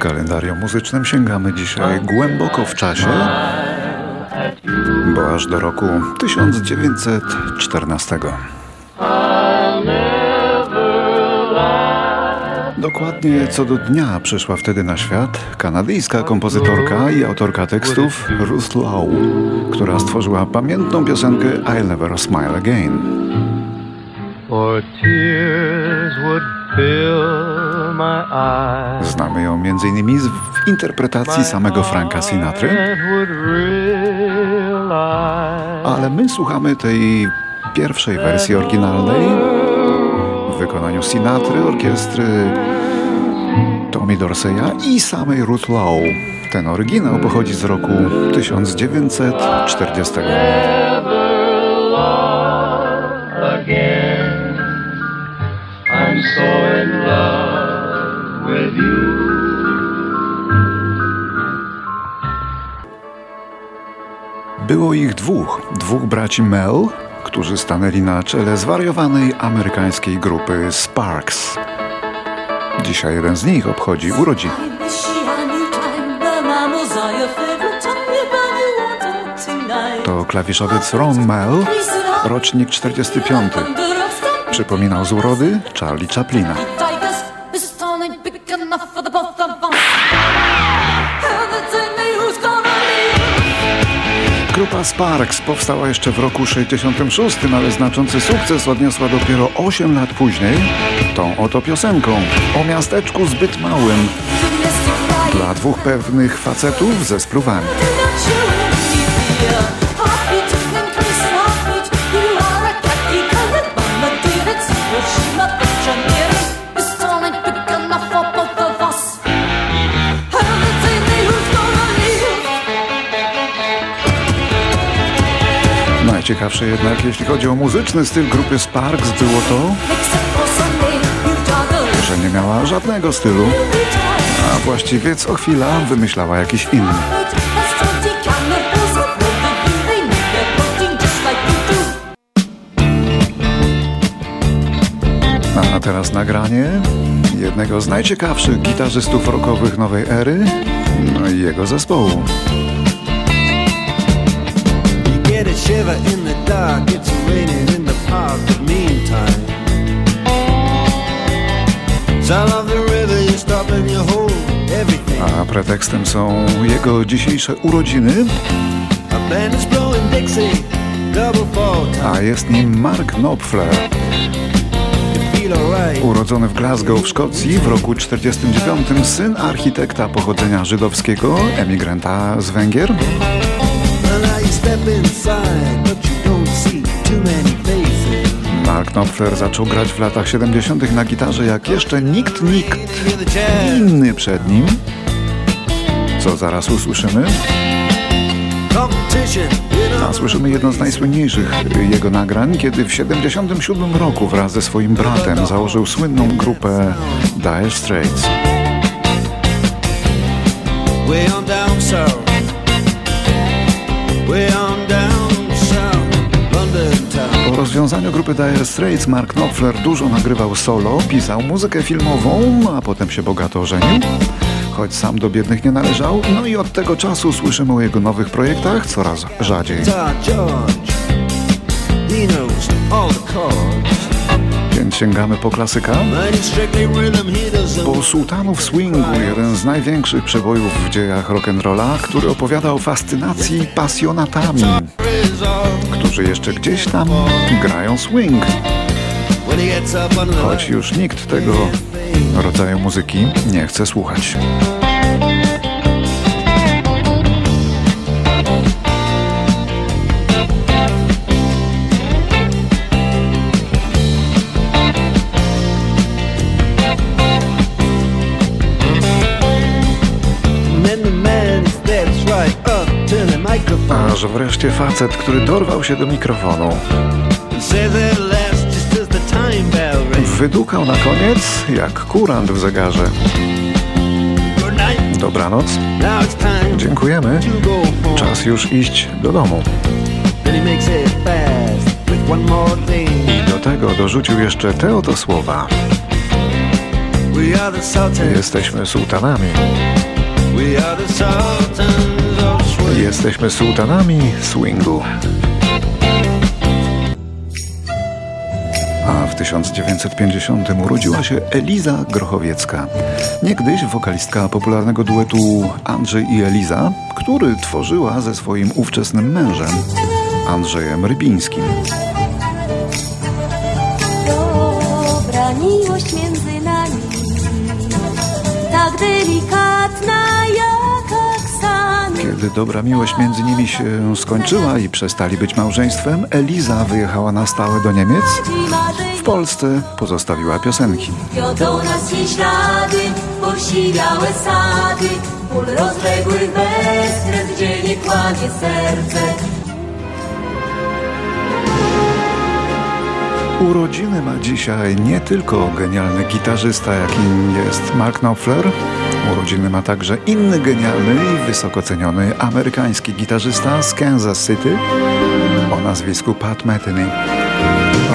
kalendarium muzycznym sięgamy dzisiaj głęboko w czasie, bo aż do roku 1914. Dokładnie co do dnia przyszła wtedy na świat kanadyjska kompozytorka i autorka tekstów Ruth Lowe, która stworzyła pamiętną piosenkę I'll Never Smile Again. Znamy ją m.in. w interpretacji samego Franka Sinatry, ale my słuchamy tej pierwszej wersji oryginalnej w wykonaniu Sinatry, orkiestry Tommy Dorseya i samej Ruth Lowe. Ten oryginał pochodzi z roku 1940. So in love with you. Było ich dwóch, dwóch braci Mel, którzy stanęli na czele zwariowanej amerykańskiej grupy Sparks. Dzisiaj jeden z nich obchodzi urodziny. To klawiszowiec Ron Mel, rocznik 45. Przypominał z urody Charlie Chaplina. Grupa Sparks powstała jeszcze w roku 66, ale znaczący sukces odniosła dopiero 8 lat później tą oto piosenką o miasteczku zbyt małym dla dwóch pewnych facetów ze spluwami. Najciekawsze jednak, jeśli chodzi o muzyczny styl grupy Sparks, było to, że nie miała żadnego stylu, a właściwie co chwila wymyślała jakiś inny. A teraz nagranie jednego z najciekawszych gitarzystów rockowych nowej ery, no i jego zespołu. Shiver in the dark, it's raining in the park, but meantime. Sound of the river, you stop and you hold everything. A pretekstem są jego dzisiejsze urodziny. A band is blowing Dixie, double fall A jest nim Mark Knopfler. Urodzony w Glasgow w Szkocji w roku 1949, syn architekta pochodzenia żydowskiego, emigranta z Węgier. Mark Knopfler zaczął grać w latach 70. na gitarze jak jeszcze nikt, nikt inny przed nim. Co zaraz usłyszymy? A słyszymy jedno z najsłynniejszych jego nagrań, kiedy w 77 roku wraz ze swoim bratem założył słynną grupę Dire Straits. Way on down south. Po rozwiązaniu grupy Dire Straits Mark Knopfler dużo nagrywał solo, pisał muzykę filmową, a potem się bogato ożenił. Choć sam do biednych nie należał, no i od tego czasu słyszymy o jego nowych projektach coraz rzadziej. Więc sięgamy po klasyka. Po Sultanów Swingu, jeden z największych przebojów w dziejach rock'n'rolla, który opowiada o fascynacji pasjonatami, którzy jeszcze gdzieś tam grają swing. Choć już nikt tego rodzaju muzyki nie chce słuchać. Aż wreszcie facet, który dorwał się do mikrofonu. Wydukał na koniec jak kurant w zegarze. Dobranoc. Dziękujemy. Czas już iść do domu. I do tego dorzucił jeszcze te oto słowa. Jesteśmy sułtanami. Jesteśmy sułtanami swingu. A w 1950 urodziła się Eliza Grochowiecka. Niegdyś wokalistka popularnego duetu Andrzej i Eliza, który tworzyła ze swoim ówczesnym mężem, Andrzejem Rybińskim. Kiedy dobra miłość między nimi się skończyła i przestali być małżeństwem, Eliza wyjechała na stałe do Niemiec. W Polsce pozostawiła piosenki. Wiodą nas jej ślady, posiwiałe sady, ból rozległych bezkres, gdzie nie kłamie serce. Urodziny ma dzisiaj nie tylko genialny gitarzysta, jakim jest Mark Knopfler. Urodziny ma także inny genialny i wysoko ceniony amerykański gitarzysta z Kansas City o nazwisku Pat Metheny.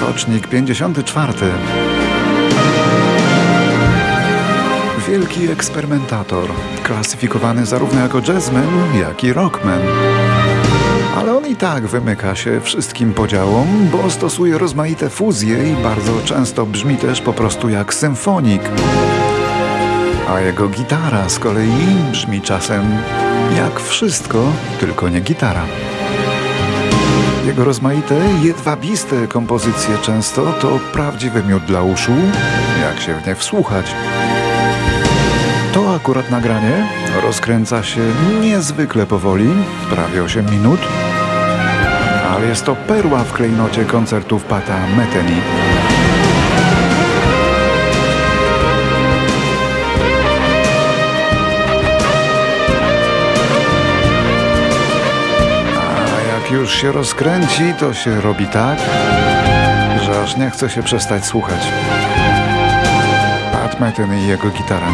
Rocznik 54. Wielki eksperymentator, klasyfikowany zarówno jako jazzman, jak i rockman. Ale on i tak wymyka się wszystkim podziałom, bo stosuje rozmaite fuzje i bardzo często brzmi też po prostu jak symfonik. A jego gitara z kolei brzmi czasem jak wszystko, tylko nie gitara. Jego rozmaite, jedwabiste kompozycje często to prawdziwy miód dla uszu, jak się w nie wsłuchać. To akurat nagranie rozkręca się niezwykle powoli, prawie 8 minut, ale jest to perła w klejnocie koncertów Pata Metheny. Już się rozkręci, to się robi tak, że aż nie chce się przestać słuchać. Pat Metheny i jego gitara.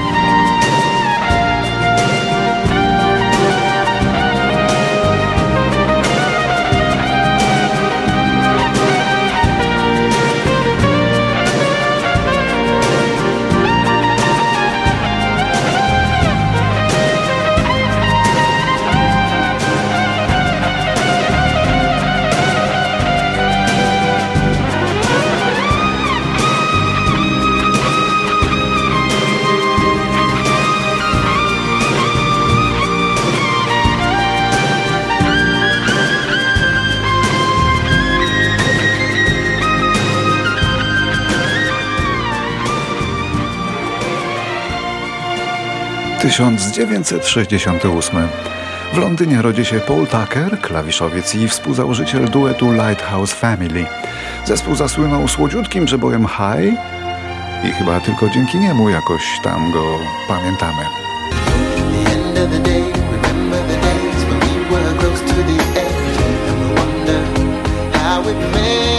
Tysiąc dziewięćset sześćdziesiąty ósmy. W Londynie rodzi się Paul Tucker, klawiszowiec i współzałożyciel duetu Lighthouse Family. Zespół zasłynął słodziutkim przebojem High i chyba tylko dzięki niemu jakoś tam go pamiętamy. end of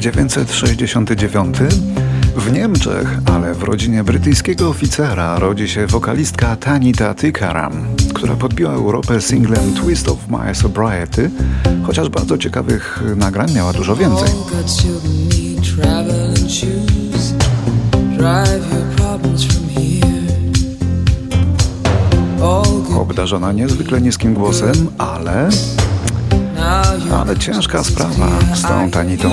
1969 w Niemczech, ale w rodzinie brytyjskiego oficera rodzi się wokalistka Tanita Tikaram, która podbiła Europę singlem Twist of My Sobriety, chociaż bardzo ciekawych nagrań miała dużo więcej. Obdarzona niezwykle niskim głosem, ale, ale ciężka sprawa z tą Tanitą.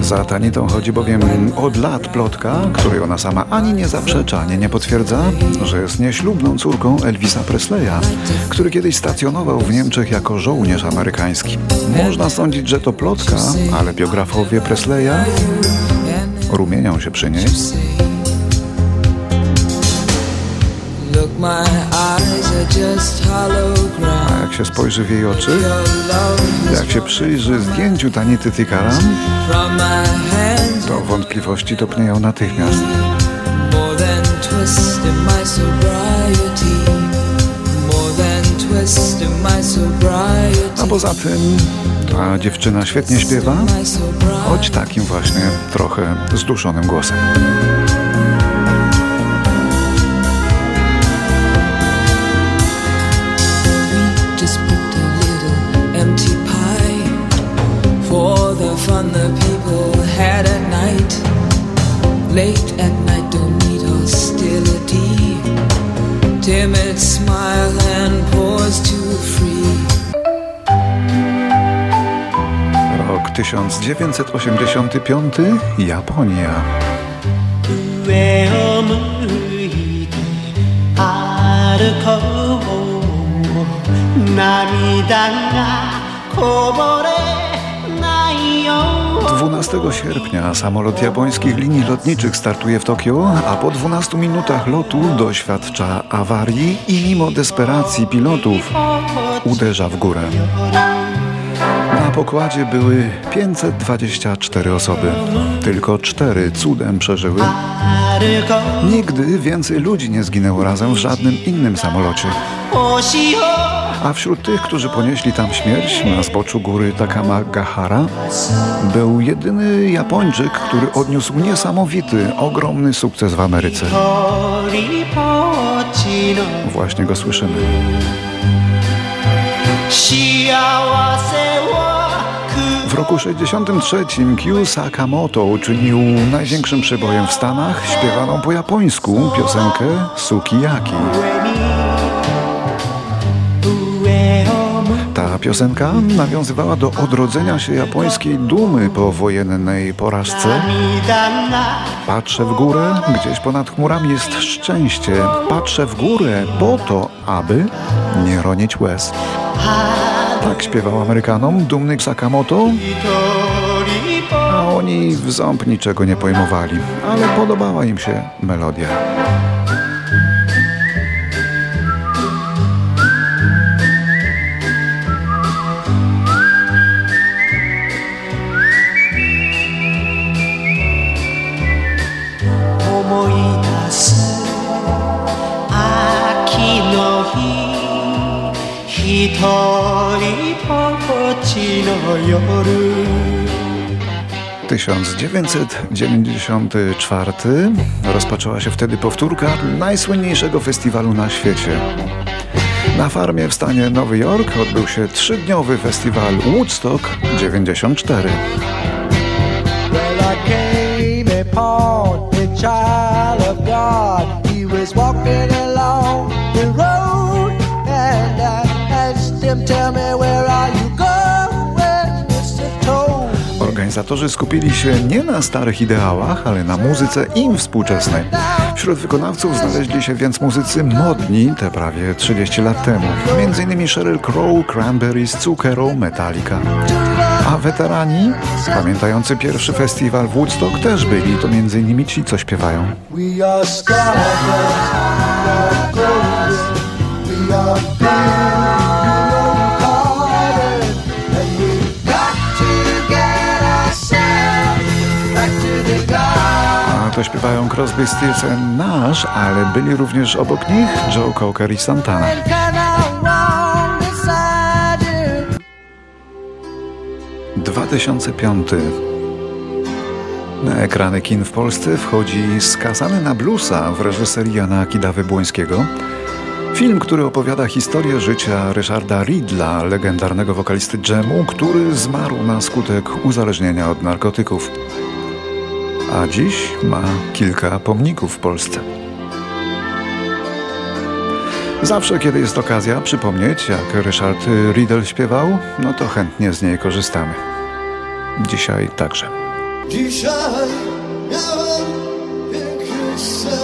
Za Tanitą chodzi bowiem od lat plotka, której ona sama ani nie zaprzecza, ani nie potwierdza, że jest nieślubną córką Elvisa Presleya, który kiedyś stacjonował w Niemczech jako żołnierz amerykański. Można sądzić, że to plotka, ale biografowie Presleya rumienią się przy niej. A jak się spojrzy w jej oczy, jak się przyjrzy zdjęciu my hands. to wątpliwości topnieją natychmiast. A poza tym ta dziewczyna świetnie śpiewa, choć takim właśnie trochę zduszonym głosem. Late at night, don't need hostility. Timid smile and pause to free. Rok 1985, Japonia. 上を向いて歩こう涙がこぼれないよう 12 sierpnia samolot japońskich linii lotniczych startuje w Tokio, a po 12 minutach lotu doświadcza awarii i mimo desperacji pilotów uderza w górę. Na pokładzie były 524 osoby. Tylko cztery cudem przeżyły. Nigdy więcej ludzi nie zginęło razem w żadnym innym samolocie. A wśród tych, którzy ponieśli tam śmierć, na zboczu góry Takamagahara, był jedyny Japończyk, który odniósł niesamowity, ogromny sukces w Ameryce. Właśnie go słyszymy. W roku 63 Kyu Sakamoto uczynił największym przebojem w Stanach śpiewaną po japońsku piosenkę Sukiyaki. piosenka nawiązywała do odrodzenia się japońskiej dumy po wojennej porażce. Patrzę w górę, gdzieś ponad chmurami jest szczęście. Patrzę w górę po to, aby nie ronić łez. Tak śpiewał Amerykanom dumny Sakamoto, a oni w ząb niczego nie pojmowali, ale podobała im się melodia. ひとりぼっちの夜」 1994 rozpoczęła się wtedy powtórka najsłynniejszego festiwalu na świecie. Na farmie w stanie Nowy Jork odbył się trzydniowy festiwal Woodstock 94. Well, Organizatorzy skupili się nie na starych ideałach, ale na muzyce im współczesnej. Wśród wykonawców znaleźli się więc muzycy modni te prawie 30 lat temu. Między innymi Sheryl Crow, Cranberries, Zucchero, Metallica. A weterani, pamiętający pierwszy festiwal w Woodstock też byli, to między innymi ci, co śpiewają. We are śpiewają Crosby, Stills Nash, ale byli również obok nich Joe Cocker i Santana. Can I walk beside you? 2005. Na ekrany kin w Polsce wchodzi Skazany na bluesa w reżyserii Jana Kidawy-Błońskiego. Film, który opowiada historię życia Ryszarda Ridla, legendarnego wokalisty dżemu, który zmarł na skutek uzależnienia od narkotyków. A dziś ma kilka pomników w Polsce. Zawsze, kiedy jest okazja przypomnieć, jak Ryszard Riddle śpiewał, no to chętnie z niej korzystamy. Dzisiaj także. Dzisiaj miałem piękny sen